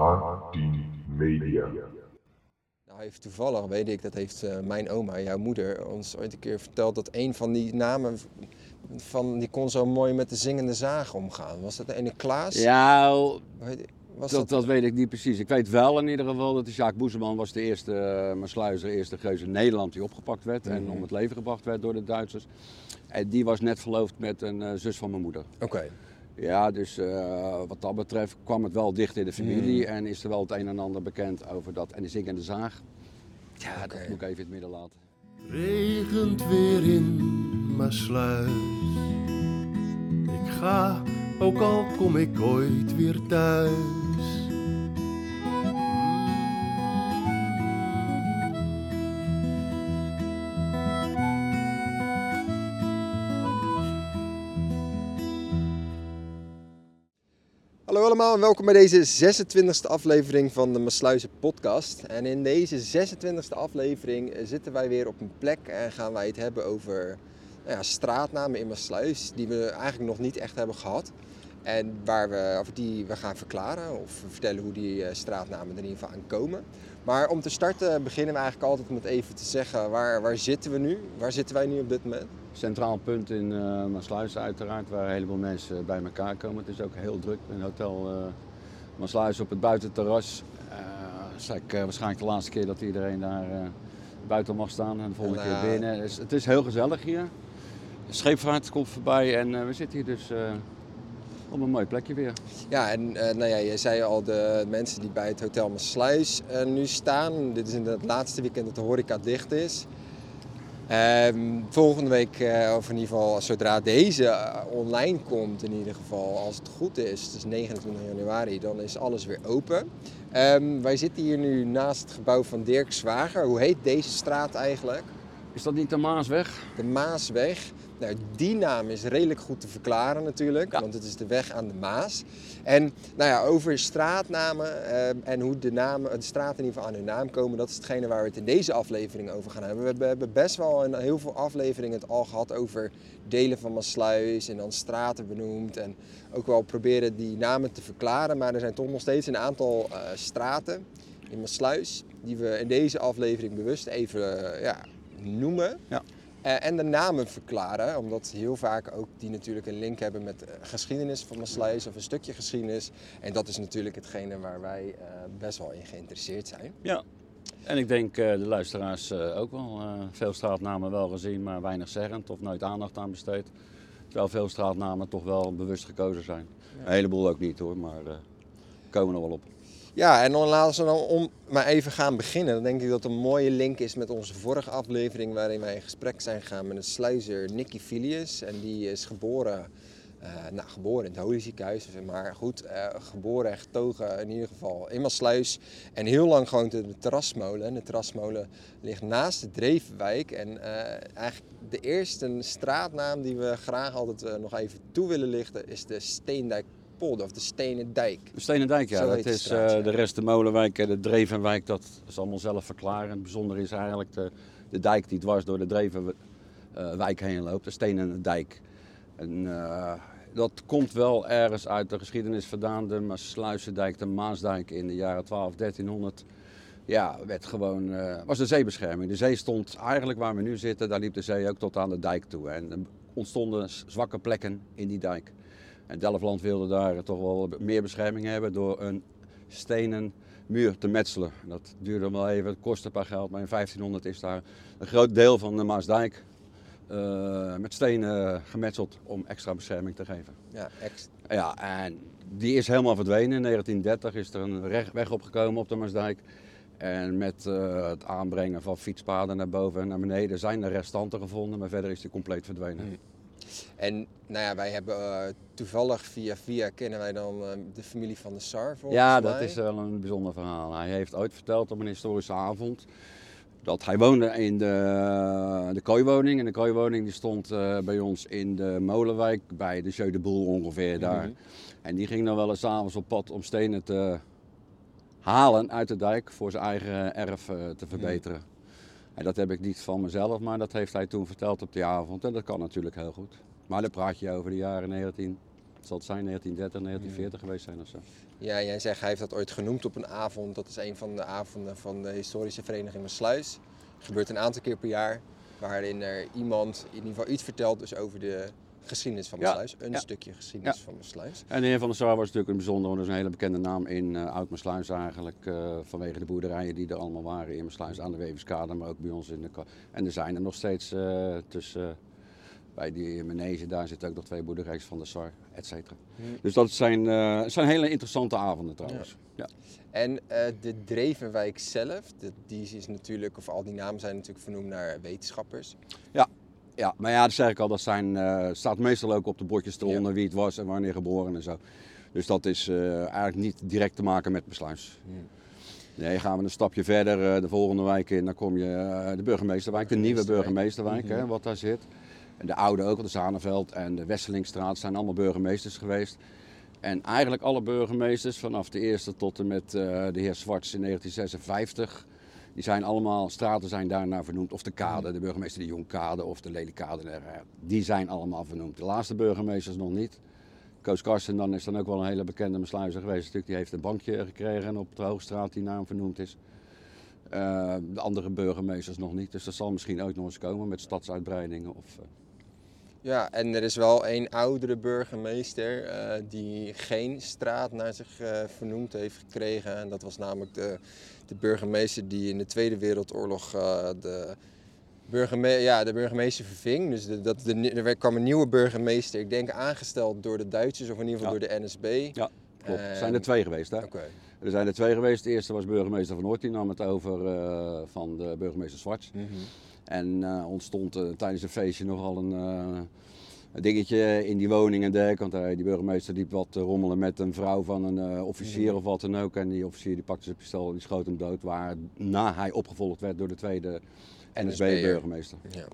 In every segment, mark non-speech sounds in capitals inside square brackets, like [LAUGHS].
H10 Media. Nou, heeft toevallig, weet ik, dat heeft eh, mijn oma, jouw moeder, ons ooit een keer verteld dat een van die namen van, die kon zo mooi met de zingende zaag omgaan. Was dat de ene Klaas? Ja, Was dat, dat weet ik niet precies. Ik weet wel in ieder geval dat de Jacques Boezeman was de eerste uh, de eerste geus in Nederland die opgepakt werd en Mhm. om het leven gebracht werd door de Duitsers. En die was net verloofd met een eh, zus van mijn moeder. Oké. Ja, dus eh, wat dat betreft kwam het wel dicht in de familie Mhm. en is er wel het een en ander bekend over dat. En de zing en de zaag, ja, dat moet ik even in het midden laten. Regent weer in Maasluis. Ik ga, ook al kom ik ooit weer thuis. En welkom bij deze 26e aflevering van de Masluizen podcast. En in deze 26e aflevering zitten wij weer op een plek en gaan wij het hebben over nou ja, straatnamen in Maasluis die we eigenlijk nog niet echt hebben gehad. En waar we, of die we gaan verklaren of vertellen hoe die eh, straatnamen er in ieder geval aan komen. Maar om te starten beginnen we eigenlijk altijd met even te zeggen waar, waar zitten we nu? Waar zitten wij nu op dit moment? Centraal punt in uh, Maasluis uiteraard, waar een heleboel mensen bij elkaar komen. Het is ook heel druk in hotel uh, Maasluis op het buitenterras. Uh, dat is eigenlijk, uh, waarschijnlijk de laatste keer dat iedereen daar buiten mag staan en de volgende En, keer binnen. Dus het is heel gezellig hier. De scheepvaart komt voorbij en we zitten hier dus op een mooi plekje weer. Ja, en uh, nou ja, jij zei al de mensen die bij het Hotel Maasluis uh, nu staan. Dit is in het laatste weekend dat de horeca dicht is. Um, volgende week, uh, of in ieder geval zodra deze online komt, in ieder geval als het goed is, dus 29 januari, dan is alles weer open. Um, wij zitten hier nu naast het gebouw van Dirk Zwager. Hoe heet deze straat eigenlijk? Is dat niet de Maasweg? De Maasweg. Nou, die naam is redelijk goed te verklaren natuurlijk, Ja. want het is de weg aan de Maas. En nou ja, over straatnamen eh, en hoe de, namen, de straten in ieder geval aan hun naam komen, dat is hetgene waar we het in deze aflevering over gaan hebben. We hebben- hebben best wel in heel veel afleveringen het al gehad over delen van Maasluis en dan straten benoemd. En ook wel proberen die namen te verklaren, maar er zijn toch nog steeds een aantal eh, straten in Maasluis die we in deze aflevering bewust even eh, ja, noemen. Ja. Eh, en de namen verklaren, omdat heel vaak ook die natuurlijk een link hebben met eh, geschiedenis van Maasluis of een stukje geschiedenis. En dat is natuurlijk hetgene waar wij eh, best wel in geïnteresseerd zijn. Ja. En ik denk eh, de luisteraars eh, ook wel. eh, veel straatnamen wel gezien, maar weinig zeggend of nooit aandacht aan besteed. Terwijl veel straatnamen toch wel bewust gekozen zijn. Een heleboel ook niet hoor, maar eh komen er wel op. Ja, en dan laten we dan om maar even gaan beginnen. Dan denk ik dat een mooie link is met onze vorige aflevering waarin wij in gesprek zijn gegaan met een sluizer Nicky Filius. En die is geboren, eh, nou geboren in het Holy Ziekenhuis, maar goed, eh, geboren en getogen in ieder geval in Maasluis. En heel lang gewoond in de terrasmolen. En de terrasmolen ligt naast de Drevenwijk. En eh, eigenlijk de eerste straatnaam die we graag altijd nog even toe willen lichten is de Of de Stenen Dijk. De Stenendijk, ja, Zo dat is straat, eh, ja. de rest de Molenwijk en de Drevenwijk, dat is allemaal zelf verklaren. Het bijzondere is eigenlijk de, de dijk die dwars door de Drevenwijk heen loopt, de Stenen Dijk. En eh, dat komt wel ergens uit de geschiedenis vandaan, de Maasluisendijk, de Maasdijk in de jaren 12, 1300. Ja, werd gewoon, eh, was de zeebescherming. De zee stond eigenlijk waar we nu zitten, daar liep de zee ook tot aan de dijk toe. En er ontstonden zwakke plekken in die dijk. En Delftland wilde daar toch wel meer bescherming hebben door een stenen muur te metselen. Dat duurde wel even, het kostte een paar geld, maar in 1500 is daar een groot deel van de Maasdijk eh, met stenen gemetseld om extra bescherming te geven. Ja, ex Ja, en die is helemaal verdwenen. In 1930 is er een weg opgekomen op de Maasdijk. En met eh, het aanbrengen van fietspaden naar boven en naar beneden zijn er restanten gevonden, maar verder is die compleet verdwenen. Hmm. En nou ja, wij hebben eh, toevallig via via kennen wij dan eh, de familie van de Sar volgens Ja, mij. dat is wel een bijzonder verhaal. Hij heeft ooit verteld op een historische avond dat hij woonde in de, de kooiwoning. En de kooiwoning die stond eh, bij ons in de Molenwijk bij de Jeu de Boel ongeveer daar. Mhm. En die ging dan wel eens avonds op pad om stenen te halen uit de dijk voor zijn eigen erf eh, te verbeteren. En dat heb ik niet van mezelf, maar dat heeft hij toen verteld op die avond. En dat kan natuurlijk heel goed. Maar dan praat je over de jaren Het zal het zijn 1930, 1940 geweest zijn of zo. Ja, jij zegt hij heeft dat ooit genoemd op een avond. Dat is een van de avonden van de historische vereniging Sluis. Het gebeurt een aantal keer per jaar. Waarin er iemand in ieder geval iets vertelt dus over de geschiedenis van Ja, Sluis. Een ja. stukje geschiedenis Ja. van Sluis. En de heer van der Sar was natuurlijk een bijzonder, want dat is een hele bekende naam in uh, Oud-Maasluis eigenlijk. eh, vanwege de boerderijen die er allemaal waren in Maasluis aan de Weverskade, maar ook bij ons in de... En er zijn er nog steeds eh, tussen... eh, bij die manege, daar zitten ook nog twee boerderijen van de Sar, et cetera. Dus dat zijn, eh, zijn hele interessante avonden trouwens. Ja. En eh, de Drevenwijk zelf, de- die is natuurlijk, of al die namen zijn natuurlijk vernoemd naar wetenschappers. Ja, maar ja, dat zeg ik al, dat zijn, eh, staat meestal ook op de bordjes eronder wie het was en wanneer geboren en zo. Dus dat is eh, eigenlijk niet direct te maken met besluis. Nee, gaan we een stapje verder eh, de volgende wijk in, dan kom je de burgemeesterwijk, de nieuwe burgemeesterwijk, hè, wat daar zit. En de oude ook, de Zanenveld en de Wesselingstraat zijn allemaal burgemeesters geweest. En eigenlijk alle burgemeesters, vanaf de eerste tot en met de heer Zwarts in 1956, die zijn allemaal, straten zijn daarnaar vernoemd. Of de kade, de burgemeester de Jongkade of de Lelykade, eh, die zijn allemaal vernoemd. De laatste burgemeesters nog niet. Koos Karsten dan is dan ook wel een hele bekende besluizer geweest. Natuurlijk, die heeft een bankje gekregen op de Hoogstraat die naam vernoemd is. Eh, de andere burgemeesters nog niet. Dus dat zal misschien ook nog eens komen met stadsuitbreidingen. Of, eh, Ja, en er is wel één oudere burgemeester eh, die geen straat naar zich eh, vernoemd heeft gekregen. En dat was namelijk de, de burgemeester die in de Tweede Wereldoorlog eh, de, burgeme ja, de burgemeester verving. Dus de, dat de, er kwam een nieuwe burgemeester, ik denk aangesteld door de Duitsers of in ieder geval Ja. door de NSB. ja, klopt. Er zijn er twee geweest. Hè? Oké. Er zijn er twee geweest. De eerste was burgemeester van Oort, die nam het over eh, van de burgemeester Zwarts. Mhm. En eh, ontstond eh, tijdens een feestje nogal een, een dingetje in die woning en dergelijke. Want die burgemeester liep wat rommelen met een vrouw van een officier of wat dan ook. En die officier die pakte zijn pistool en die schoot hem dood. Waarna hij opgevolgd werd door de tweede NSB-burgemeester. Ja.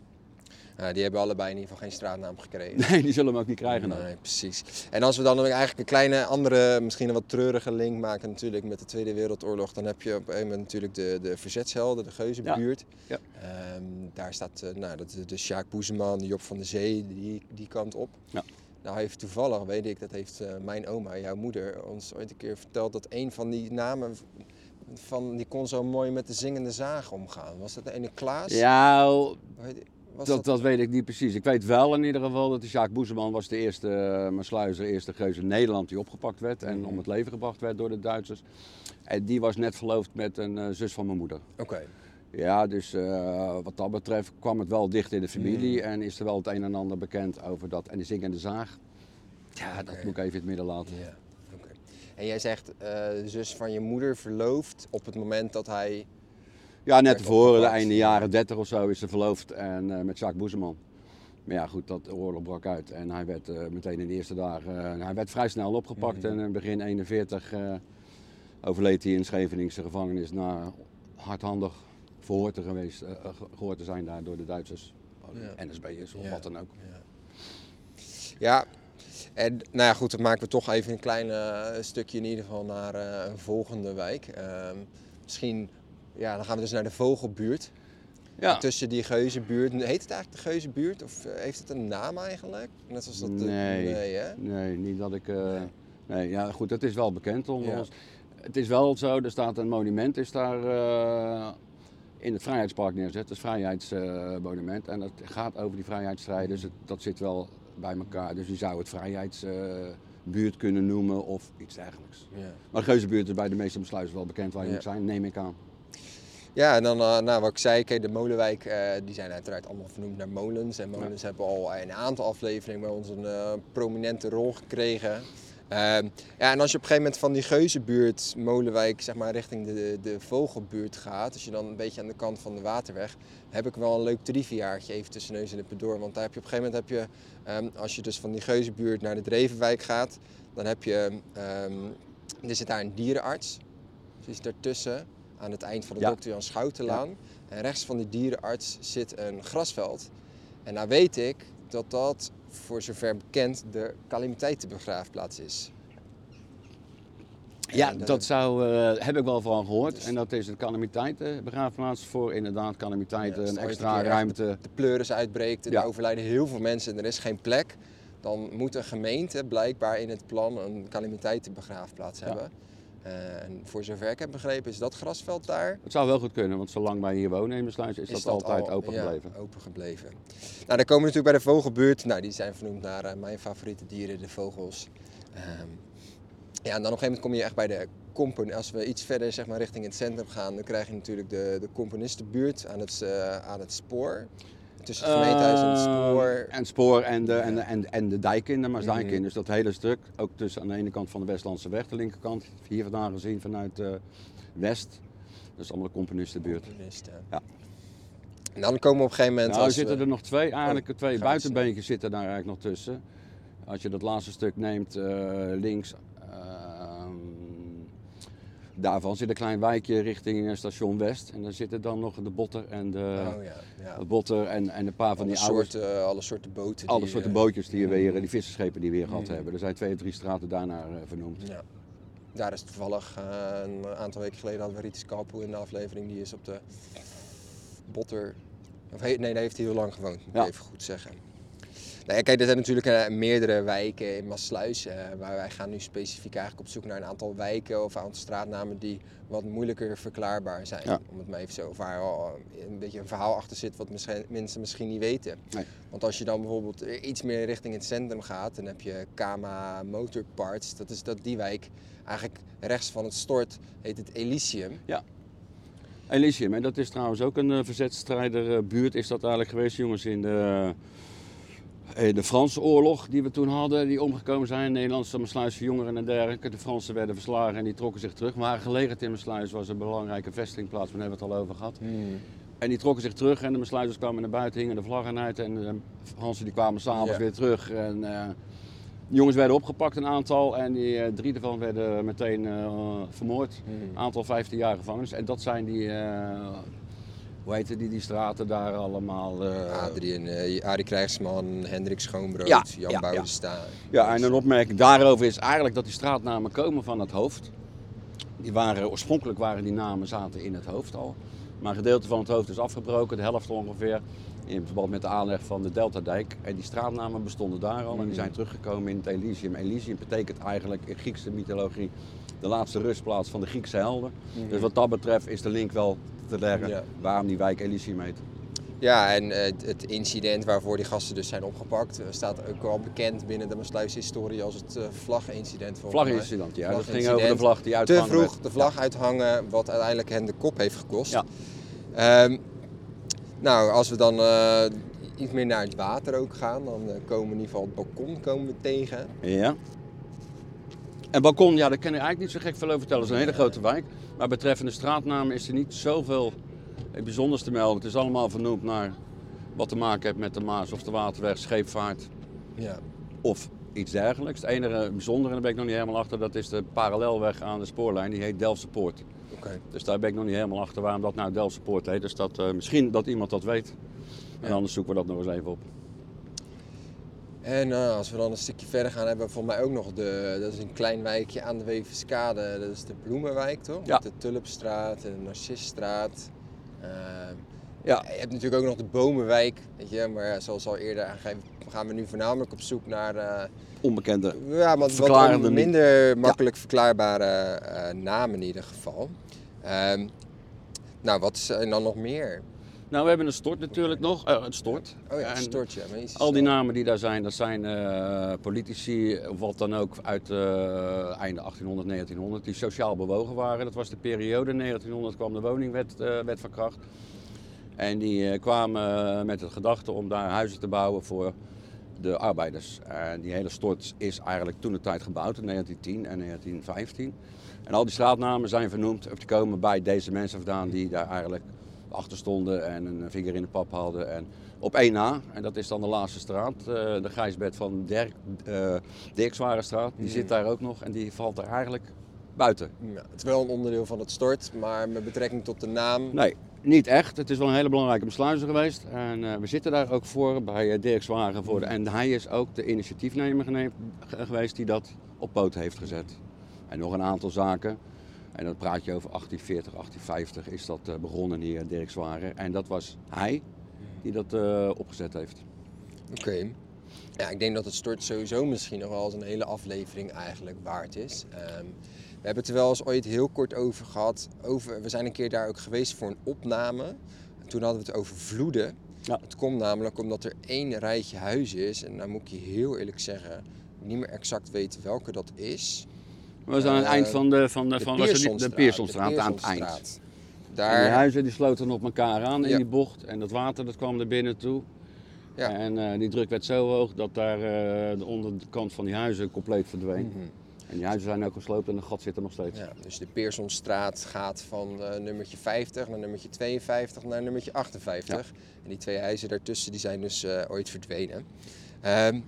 Ja, die hebben allebei in ieder geval geen straatnaam gekregen. Nee, die zullen hem ook niet krijgen. dan. Nee, precies. En als we dan eigenlijk een kleine andere, misschien een wat treurige link maken natuurlijk met de Tweede Wereldoorlog, dan heb je op een moment natuurlijk de, de verzetshelden, de Geuzenbuurt. Ja. Ehm, daar staat eh, nou, dat, de Sjaak Boezeman, de Job van de Zee, die, die kant op. Ja. Nou heeft toevallig, weet ik, dat heeft eh, mijn oma, jouw moeder, ons ooit een keer verteld dat een van die namen van, die kon zo mooi met de zingende zaag omgaan. Was dat de ene Klaas? Ja, Was dat, dat weet ik niet precies. Ik weet wel in ieder geval dat de Sjaak Boezeman was de eerste uh, Maasluizer, de eerste geus in Nederland die opgepakt werd en Mhm. om het leven gebracht werd door de Duitsers. En die was net verloofd met een eh, zus van mijn moeder. Oké. Ja, dus eh, wat dat betreft kwam het wel dicht in de familie Mhm. en is er wel het een en ander bekend over dat. En de zingende zaag, ja, dat moet ik even in het midden laten. Ja, oké. En jij zegt eh, de zus van je moeder verloofd op het moment dat hij. Ja, net tevoren, de einde jaren 30 of zo, is ze verloofd en, eh, met Jacques Boezeman. Maar ja, goed, dat oorlog brak uit en hij werd eh, meteen in de eerste dagen, eh, hij werd vrij snel opgepakt en in begin 41 eh, overleed hij in Scheveningse gevangenis na hardhandig verhoord te, geweest, eh, ge- gehoord te zijn daar door de Duitsers. Ja. NSB'ers of Ja. wat dan ook. Ja. En nou ja, goed, dan maken we toch even een klein stukje in ieder geval naar een volgende wijk. Ehm, misschien, ja, dan gaan we dus naar de Vogelbuurt. Ja, Tussen die Geuzenbuurt. Heet het eigenlijk de Geuzenbuurt? Of eh, heeft het een naam eigenlijk? Net zoals dat. de- Nee. nee hè? nee, niet dat ik... eh, Nee. nee. ja goed, het is wel bekend onder Ja. ons. Het is wel zo, er staat een monument is daar eh, in het Vrijheidspark neerzet. Het vrijheidsmonument en dat gaat over die vrijheidsstrijders. Het- dat zit wel bij elkaar, dus je zou het vrijheidsbuurt kunnen noemen of iets dergelijks. Ja. Maar de Geuzenbuurt is bij de meeste besluiten wel bekend waar je moet zijn, neem ik aan. Ja, en dan, eh, nou, wat ik zei, kijk, de Molenwijk, eh, die zijn uiteraard allemaal vernoemd naar molens. En molens hebben al een aantal afleveringen bij ons een prominente rol gekregen. Ehm, ja, en als je op een gegeven moment van die Geuzenbuurt, Molenwijk, zeg maar richting de, de Vogelbuurt gaat, als je dan een beetje aan de kant van de Waterweg, heb ik wel een leuk triviaartje even tussen neus en lippen door. Want daar heb je op een gegeven moment, heb je, ehm, als je dus van die Geuzenbuurt naar de Drevenwijk gaat, dan heb je, ehm, er zit daar een dierenarts. Die is daartussen, aan het eind van de Ja. Dr. Jan Schoutenlaan. En rechts van die dierenarts zit een grasveld. En nou weet ik dat dat, voor zover bekend, de calamiteitenbegraafplaats is. Ja, En, eh, dat zou, eh, heb ik wel van gehoord. dus- En dat is een calamiteitenbegraafplaats voor inderdaad calamiteiten, Ja, een extra ruimte. De pleuris uitbreekt en Ja. er overlijden heel veel mensen en er is geen plek. dan moet een gemeente blijkbaar in het plan een calamiteitenbegraafplaats Ja. Eh, en voor zover ik heb begrepen is dat grasveld daar Het zou wel goed kunnen, want zolang wij hier wonen in Besluis is, is dat, altijd al- open ja, gebleven. open gebleven. Nou, dan komen we natuurlijk bij de vogelbuurt. Nou, die zijn vernoemd naar eh, mijn favoriete dieren, de vogels. Ehm, ja, en dan op een gegeven moment kom je echt bij de compon. Als we iets verder zeg maar, richting het centrum gaan, dan krijg je natuurlijk de, de componistenbuurt aan het, eh, aan het spoor. Tussen het gemeentehuis en het spoor. Eh, en het spoor en de, en, de- en, en de dijk in, de Maasdijk in. Mhm. Dus dat hele stuk, ook tussen aan de ene kant van de Westlandse weg, de linkerkant, hier vandaan gezien vanuit eh, West. Dat is allemaal de componistenbuurt. Componisten. Ja. En dan komen we op een gegeven moment. Nou, er zitten we- er nog twee, eigenlijk twee buitenbeentjes zitten daar eigenlijk nog tussen. Als je dat laatste stuk neemt, eh, links, ehm, daarvan zit een klein wijkje richting eh, station West. En daar zitten dan nog de botter en de, Oh ja, ja. de botter en, en een paar van Alle die oude soorten, alle soorten boten. alle die, soorten eh, bootjes die, weer, die visserschepen die we hier gehad Mm. hebben. Er zijn twee of drie straten daarnaar eh, vernoemd. Ja. Daar is toevallig eh, een aantal weken geleden hadden we Ritis in de aflevering. Die is op de Botter. Of nee, daar heeft hij heel lang gewoond, moet ik even goed zeggen. Nou ja, kijk, er zijn natuurlijk eh, meerdere wijken in Maasluis. eh, waar wij gaan nu specifiek eigenlijk op zoek naar een aantal wijken of een aantal straatnamen die wat moeilijker verklaarbaar zijn. Ja. Om het maar even zo, waar al een beetje een verhaal achter zit wat misschien, mensen misschien niet weten. Nee. Want als je dan bijvoorbeeld iets meer richting het centrum gaat, dan heb je Kama Motor Parts. Dat is dat die wijk. Eigenlijk rechts van het stort heet het Elysium. Elysium, en dat is trouwens ook een uh, verzetstrijderbuurt is dat eigenlijk geweest, jongens, in de, de Franse oorlog die we toen hadden, die omgekomen zijn. Nederlandse Maasluisse jongeren en dergelijke. De Fransen werden verslagen en die trokken zich terug. Maar gelegen in Maasluis was een belangrijke vestingplaats, daar hebben we het al over gehad. En die trokken zich terug en de Maasluisers kwamen naar buiten, hingen de vlaggen uit en de Fransen die kwamen s'avonds weer terug. En, uh, de jongens werden opgepakt, een aantal, en die, uh, drie daarvan werden meteen uh, vermoord. Een aantal 15 jaar gevangenis. En dat zijn die, hoe heette die, die straten daar allemaal? Uh... Adrien, uh, Arie Krijgsman, Hendrik Schoonbrood, Ja, Jan ja, Boudesta. Ja, en een opmerking daarover is eigenlijk dat die straatnamen komen van het hoofd. Die waren, oorspronkelijk waren die namen zaten in het hoofd al. Maar een gedeelte van het hoofd is afgebroken, de helft ongeveer. In verband met de aanleg van de Deltadijk. En die straatnamen bestonden daar al en die zijn teruggekomen in het Elysium. Elysium betekent eigenlijk in Griekse mythologie de laatste rustplaats van de Griekse helden. Mm. Dus wat dat betreft is de link wel te leggen ja. waarom die wijk Elysium heet. Ja, en uh, het incident waarvoor die gasten dus zijn opgepakt staat ook wel bekend binnen de Maasluis historie als het uh, vlagincident. Vlagincident, ja. Dat ging over de vlag die uithangen Te vroeg werd. de vlag ja. uithangen, wat uiteindelijk hen de kop heeft gekost. Ja. Um, nou, als we dan uh, iets meer naar het water ook gaan, dan komen we in ieder geval het balkon komen we tegen. Ja. En balkon, ja, daar kan je eigenlijk niet zo gek veel over vertellen. Het is een hele grote wijk. Maar betreffende straatnamen is er niet zoveel bijzonders te melden. Het is allemaal vernoemd naar wat te maken heeft met de Maas of de Waterweg, scheepvaart ja. of iets dergelijks. Het enige bijzondere, daar ben ik nog niet helemaal achter, dat is de parallelweg aan de spoorlijn. Die heet Delftse Poort. Okay. Dus daar ben ik nog niet helemaal achter waarom dat nou Delftse Poort heet. Dus dat, uh, misschien dat iemand dat weet. En ja. anders zoeken we dat nog eens even op. En uh, als we dan een stukje verder gaan, hebben we volgens mij ook nog de. Dat is een klein wijkje aan de Weverskade. Dat is de Bloemenwijk, toch? Ja. Met de Tulpstraat en de Narcisstraat. Uh, ja. Je hebt natuurlijk ook nog de Bomenwijk, weet je. Maar zoals al eerder aangegeven, gaan we nu voornamelijk op zoek naar. Uh, Onbekende. Ja, maar wat minder makkelijk ja. verklaarbare namen in ieder geval. Um, nou, wat zijn dan nog meer? Nou, we hebben een stort natuurlijk nog. Uh, een stort. Oh ja, een stort, ja. Al die namen die daar zijn, dat zijn uh, politici of wat dan ook uit uh, einde 1800, 1900 die sociaal bewogen waren. Dat was de periode. 1900 kwam de woningwet wet van kracht. En die kwamen met het gedachte om daar huizen te bouwen voor de arbeiders. En die hele stort is eigenlijk toen de tijd gebouwd, in 1910 en 1915. En al die straatnamen zijn vernoemd, of die komen bij deze mensen vandaan die daar eigenlijk achter stonden en een vinger in de pap hadden. En op 1 na, en dat is dan de laatste straat, uh, de Gijsbed van Dirk, uh, Dirkswarenstraat, die mm. zit daar ook nog en die valt er eigenlijk buiten. Ja, het is wel een onderdeel van het stort, maar met betrekking tot de naam... Nee, niet echt. Het is wel een hele belangrijke besluizer geweest. En uh, we zitten daar ook voor bij Dirk Zwaren voor. De, en hij is ook de initiatiefnemer geweest die dat op poot heeft gezet. En nog een aantal zaken. En dan praat je over 1840, 1850 is dat uh, begonnen hier, Dirk Zwaren. En dat was hij die dat uh, opgezet heeft. Oké. Okay. Ja, ik denk dat het stort sowieso misschien nog wel eens een hele aflevering eigenlijk waard is. Ehm, we hebben het er wel eens ooit heel kort over gehad. Over, we zijn een keer daar ook geweest voor een opname. En toen hadden we het over vloeden. Ja. Het komt namelijk omdat er één rijtje huizen is. En nou moet ik je heel eerlijk zeggen, niet meer exact weten welke dat is. We zijn aan het eind van de, van de, van, de Pearsonstraat, Pearsonstraat de aan het eind. Pearsonstraat. En die Daar, huizen die sloten op elkaar aan in Ja. die bocht. En dat water dat kwam er binnen toe. Ja. En eh, die druk werd zo hoog dat daar eh, de onderkant van die huizen compleet verdween. Mhm. En die huizen zijn ook gesloopt en de gat zit er nog steeds. Ja, dus de Pearsonstraat gaat van eh, nummertje 50 naar nummertje 52 naar nummertje 58. En die twee huizen daartussen die zijn dus ooit verdwenen. Ehm,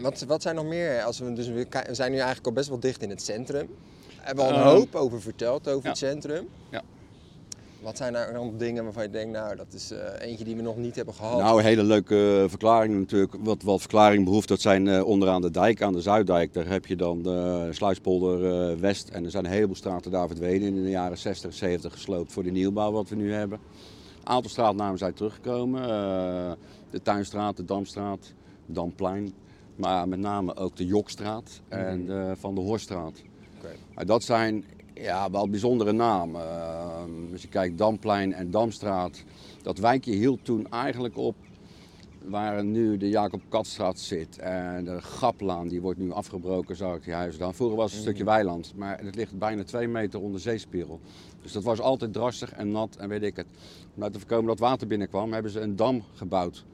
wat, wat zijn nog meer? Als we, dus we zijn nu eigenlijk al best wel dicht in het centrum. Hebben we al een Ehm, hoop over verteld over ja. het centrum. Ja. Wat zijn nou nog dingen waarvan je denkt, nou dat is eh, eentje die we nog niet hebben gehad. Nou, een hele leuke verklaring natuurlijk. Wat, wat verklaring behoeft, dat zijn eh, onderaan de dijk, aan de Zuiddijk. Daar heb je dan de Sluispolder eh, West. En er zijn een heleboel straten daar verdwenen in de jaren 60, 70 gesloopt voor de nieuwbouw wat we nu hebben. Een aantal straatnamen zijn teruggekomen. Eh, de Tuinstraat, de Damstraat, Damplein. Maar met name ook de Jokstraat en de Van de Horstraat. Dat zijn ja, wel bijzondere namen. Uh, als je kijkt, Damplein en Damstraat. Dat wijkje hield toen eigenlijk op waar nu de Jacob Katstraat zit. En de Gaplaan, die wordt nu afgebroken, zag ik die huizen dan. Vroeger was het een stukje weiland, maar het ligt bijna twee meter onder zeespiegel. Dus dat was altijd drassig en nat en weet ik het. Om nou te voorkomen dat water binnenkwam, hebben ze een dam gebouwd.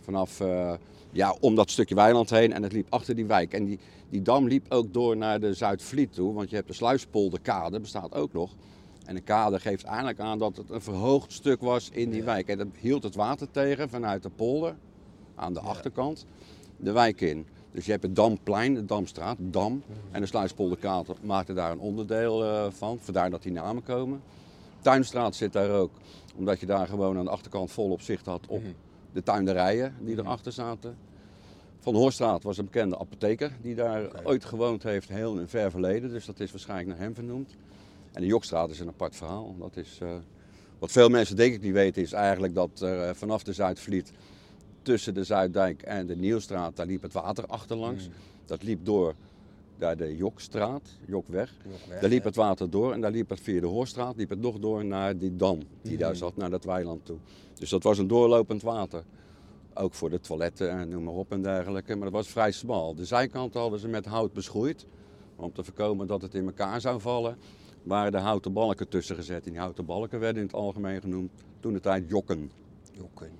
Vanaf, eh, ja, om dat stukje weiland heen en het liep achter die wijk. En die, die dam liep ook door naar de Zuidvliet toe, want je hebt de Sluispolderkade, bestaat ook nog. En de kade geeft eigenlijk aan dat het een verhoogd stuk was in die wijk. En dat hield het water tegen vanuit de polder, aan de achterkant, de wijk in. Dus je hebt het Damplein, de Damstraat, Dam. En de Sluispolderkade maakte daar een onderdeel eh, van, vandaar dat die namen komen. Tuinstraat zit daar ook, omdat je daar gewoon aan de achterkant volop zicht had op de tuinderijen die erachter zaten. Van Hoorstraat was een bekende apotheker die daar ooit gewoond heeft, heel in ver verleden. Dus dat is waarschijnlijk naar hem vernoemd. En de Jokstraat is een apart verhaal. Dat is, eh, wat veel mensen denk ik niet weten is eigenlijk dat er eh, vanaf de Zuidvliet tussen de Zuiddijk en de Nieuwstraat, daar liep het water achterlangs. Dat liep door naar de Jokstraat, Jokweg. Jokweg, Daar liep ja. het water door en daar liep het via de Hoorstraat, liep het nog door naar die dam die Mhm. daar zat, naar dat weiland toe. Dus dat was een doorlopend water. Ook voor de toiletten en noem maar op en dergelijke. Maar dat was vrij smal. De zijkanten hadden ze met hout beschoeid. Om te voorkomen dat het in elkaar zou vallen. Waren de houten balken tussen gezet. En die houten balken werden in het algemeen genoemd toen de tijd jokken. Jokken.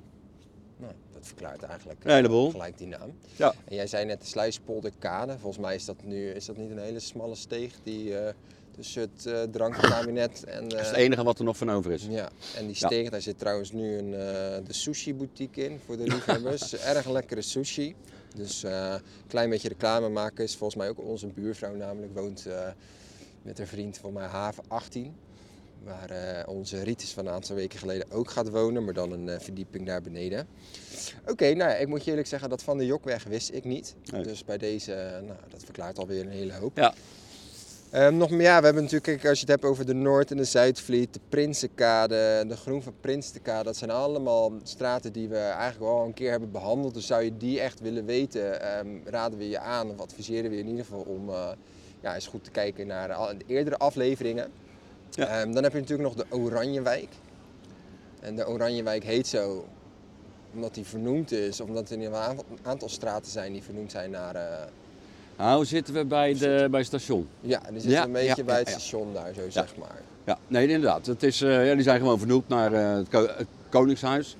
Nou, dat verklaart eigenlijk Een heleboel. gelijk die naam. Ja. En jij zei net de Sluispolderkade. Volgens mij is dat nu is dat niet een hele smalle steeg die eh, tussen het eh drankkabinet en... Dat is het eh, enige wat er nog van over is. ja, en die Ja. steeg, daar zit trouwens nu een, de sushi boutique in voor de liefhebbers. [LAUGHS] Erg lekkere sushi. Dus een klein beetje reclame maken is volgens mij ook onze buurvrouw namelijk woont met haar vriend van mij haven 18. Waar eh, onze Ritus van een aantal weken geleden ook gaat wonen, maar dan een eh, verdieping daar beneden. Oké, nou ja, ik moet je eerlijk zeggen dat van de Jokweg wist ik niet. Nee. Dus bij deze, eh, nou, dat verklaart alweer een hele hoop. Ja. Ehm, nog meer, ja, we hebben natuurlijk, kijk, als je het hebt over de Noord- en de Zuidvliet, de Prinsenkade, de Groen van Prinsenkade, dat zijn allemaal straten die we eigenlijk wel een keer hebben behandeld. Dus zou je die echt willen weten, ehm, raden we je aan of adviseren we je in ieder geval om ja, eens goed te kijken naar al- de eerdere afleveringen. Ja. Ehm, dan heb je natuurlijk nog de Oranjewijk. En de Oranjewijk heet zo omdat die vernoemd is, omdat er een aantal, straten zijn die vernoemd zijn naar... eh, Nou zitten we bij, de, bij het station. ja, die zitten Ja, een beetje ja, bij het station daar, zo zeg maar. Ja, nee, inderdaad. Het is, eh, ja, die zijn gewoon vernoemd naar eh, het, ko- het Koningshuis.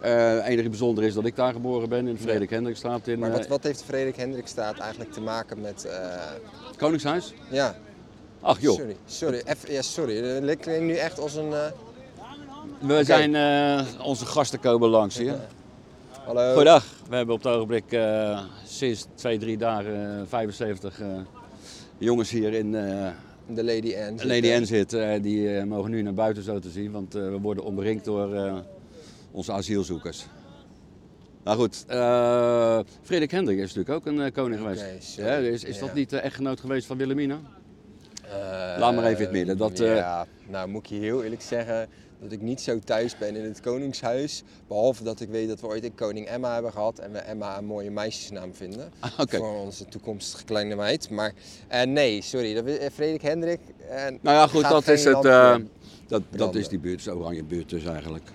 Het enige bijzonder is dat ik daar geboren ben, in de Frederik Hendrikstraat in Maar wat, wat heeft Frederik Hendrikstraat eigenlijk te maken met... Koningshuis. ja, Ach joh, sorry. Sorry, even, ja, sorry. Klinkt nu echt als een... eh, we zijn, eh, onze gasten komen langs hier. hallo. Goedendag. We hebben op het ogenblik eh, sinds twee, drie dagen eh, 75 eh, jongens hier in De Lady Anne. Lady Anne. Eh, die mogen nu naar buiten zo te zien, want we worden omringd door onze asielzoekers. Nou goed, eh Frederik Hendrik is natuurlijk ook een koning geweest. Ja, is is Ja. dat niet de echtgenoot geweest van Wilhelmina? Eh, Laat maar even in het midden, dat, eh, ja, nou moet ik je heel eerlijk zeggen. dat ik niet zo thuis ben in het Koningshuis. Behalve dat ik weet dat we ooit een Koning Emma hebben gehad en we Emma een mooie meisjesnaam vinden. Ah. Voor onze toekomstige kleine meid. Maar eh, nee, sorry, dat, eh, Frederik Hendrik. Nou ja, goed, dat is het. dat, dat is die buurt, de oranje buurt dus eigenlijk.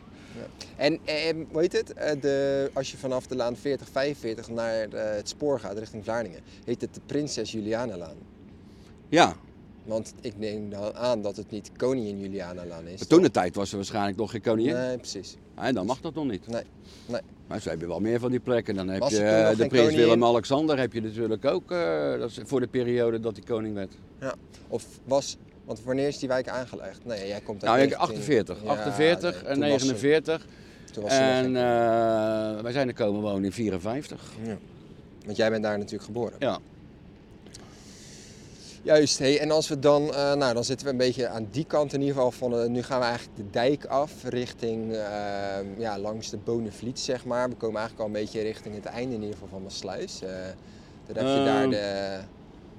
En eh, hoe heet het? De, als je vanaf de laan 4045 naar het spoor gaat richting Vlaardingen, heet het de Prinses Julianalaan. Ja, Want ik neem dan aan dat het niet Koningin Julianalaan is. maar toen de tijd was er waarschijnlijk nog geen koningin. Nee, precies. Nee, dan mag dat nog niet. Nee, nee. Maar ze hebben wel meer van die plekken. Dan heb Was je eh, de prins? Willem-Alexander heb je natuurlijk ook. eh, dat is voor de periode dat hij koning werd. Ja. Of was, want wanneer is die wijk aangelegd? Nee, jij komt uit Nou, ik 19 48. Ja, 48 nee, en toen was ze- 49. toen was ze nog En eh, wij zijn er komen wonen in 54. ja. Want jij bent daar natuurlijk geboren. Ja. Juist, hey, en als we dan, eh, nou dan zitten we een beetje aan die kant in ieder geval van, eh, nu gaan we eigenlijk de dijk af richting, eh, ja, langs de Bonenvliet zeg maar. We komen eigenlijk al een beetje richting het einde in ieder geval van Maassluis. Eh dan heb je daar Ehm, de,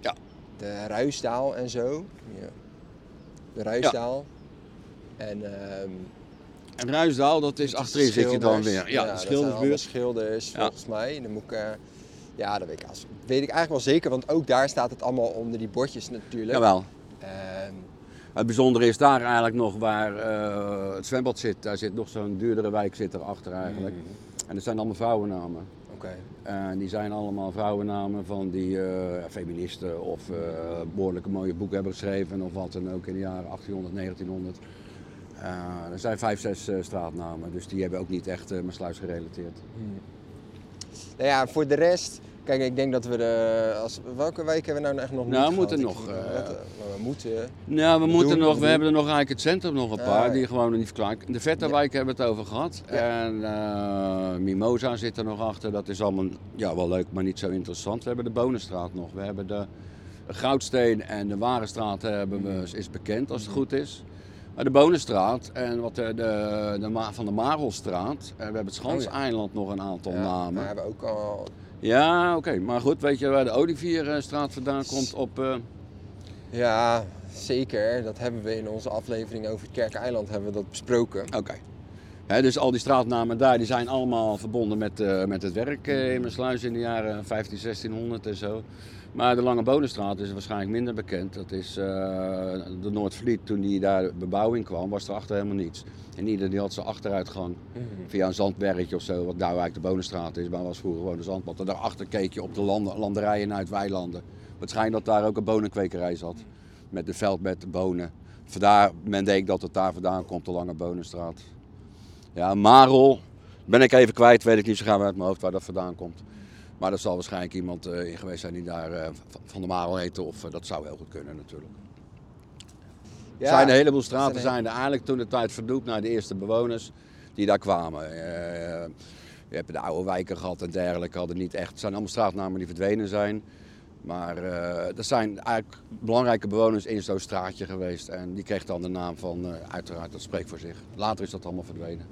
ja. de Ruisdaal en zo. Ja. De Ruisdaal. En ehm, En Ruisdaal, dat is de achterin zit je dan weer. Ja, de allemaal schildersbuurt. schilders Ja. volgens mij. Dan moet ik, ja, dat weet ik, als- weet ik eigenlijk wel zeker, want ook daar staat het allemaal onder die bordjes natuurlijk. Jawel. Ehm, Het bijzondere is daar eigenlijk nog waar eh, het zwembad zit. Daar zit nog zo'n duurdere wijk zit erachter eigenlijk. En dat zijn allemaal vrouwennamen. Oké. En die zijn allemaal vrouwennamen van die eh, feministen of eh, behoorlijke mooie boeken hebben geschreven of wat dan ook in de jaren 1800, 1900. Eh, er zijn vijf, zes straatnamen, dus die hebben ook niet echt uh, Maasluis gerelateerd. Nou ja, voor de rest, kijk, ik denk dat we de. Als, welke wijk hebben we nou echt nog niet? Nou, we moeten nog, wat, eh, eh, we moeten. Nou, we We moeten doen- nog, we we doen- hebben er nog eigenlijk het centrum nog een paar ja. die gewoon nog niet verklaard. De Vetterwijk hebben we het over gehad. Ja. En eh, Mimosa zit er nog achter. Dat is allemaal ja, wel leuk, maar niet zo interessant. We hebben de Bonenstraat nog. We hebben de Goudsteen en de Warenstraat hebben we, is bekend als het goed is. Maar de Bonenstraat en wat de, de, de, van de Marelstraat. En we hebben het Schanseiland nog een aantal ja, namen. Maar hebben we ook al. Ja, oké. Maar goed, weet je waar de Olivierstraat vandaan komt? Op, eh, Ja, zeker. Dat hebben we in onze aflevering over het Kerkeiland hebben we dat besproken. Oké. Dus al die straatnamen daar die zijn allemaal verbonden met, eh, met het werk eh, in Maassluis in de jaren 15, 1600 en zo. Maar de Lange Bonenstraat is waarschijnlijk minder bekend. Dat is eh, de Noordvliet, toen die daar de bebouwing kwam, was er achter helemaal niets. En ieder die had zijn achteruitgang via een zandbergje of zo, wat nou eigenlijk de Bonenstraat is, maar was vroeger gewoon een zandpad. En daarachter keek je op de landen, landerijen uit weilanden. Het schijnt dat daar ook een bonenkwekerij zat, met de veld met de bonen. Vandaar, men denkt dat het daar vandaan komt, de Lange Bonenstraat. Ja, Marel ben ik even kwijt, weet ik niet zo gaan uit mijn hoofd waar dat vandaan komt. Maar er zal waarschijnlijk iemand eh, in geweest zijn die daar eh, van de Marel heette, of eh, dat zou heel goed kunnen natuurlijk. Er zijn een heleboel straten zijn er eigenlijk toen de tijd verdoemd naar de eerste bewoners die daar kwamen. Je hebt de oude wijken gehad en dergelijke, hadden niet echt. Het zijn allemaal straatnamen die verdwenen zijn. Maar eh, er zijn eigenlijk belangrijke bewoners in zo'n straatje geweest. En die kreeg dan de naam van, uiteraard, dat spreekt voor zich. Later is dat allemaal verdwenen.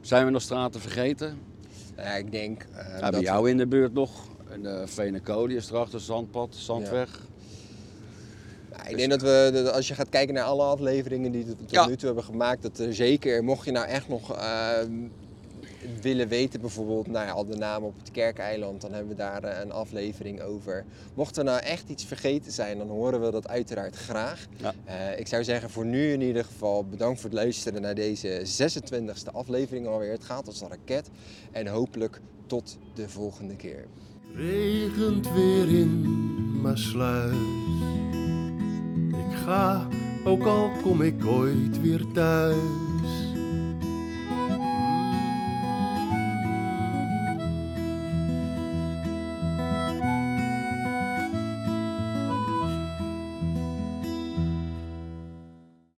Zijn we nog straten vergeten? Ja, ik denk. Ja, dat bij we- jou in de buurt nog. En de Venecolie is erachter, Zandpad, Zandweg. Ja, ik denk dat we, dat als je gaat kijken naar alle afleveringen die we tot Ja. nu toe hebben gemaakt, dat er zeker, mocht je nou echt nog ehm, willen weten, bijvoorbeeld, nou ja, al de namen op het Kerkeiland, dan hebben we daar eh, een aflevering over. Mocht er nou echt iets vergeten zijn, dan horen we dat uiteraard graag. Ja. Eh, ik zou zeggen, voor nu in ieder geval, bedankt voor het luisteren naar deze 26e aflevering alweer. Het gaat als een raket en hopelijk tot de volgende keer. regent weer in Maasluis. Ik ga, ook al kom ik ooit weer thuis.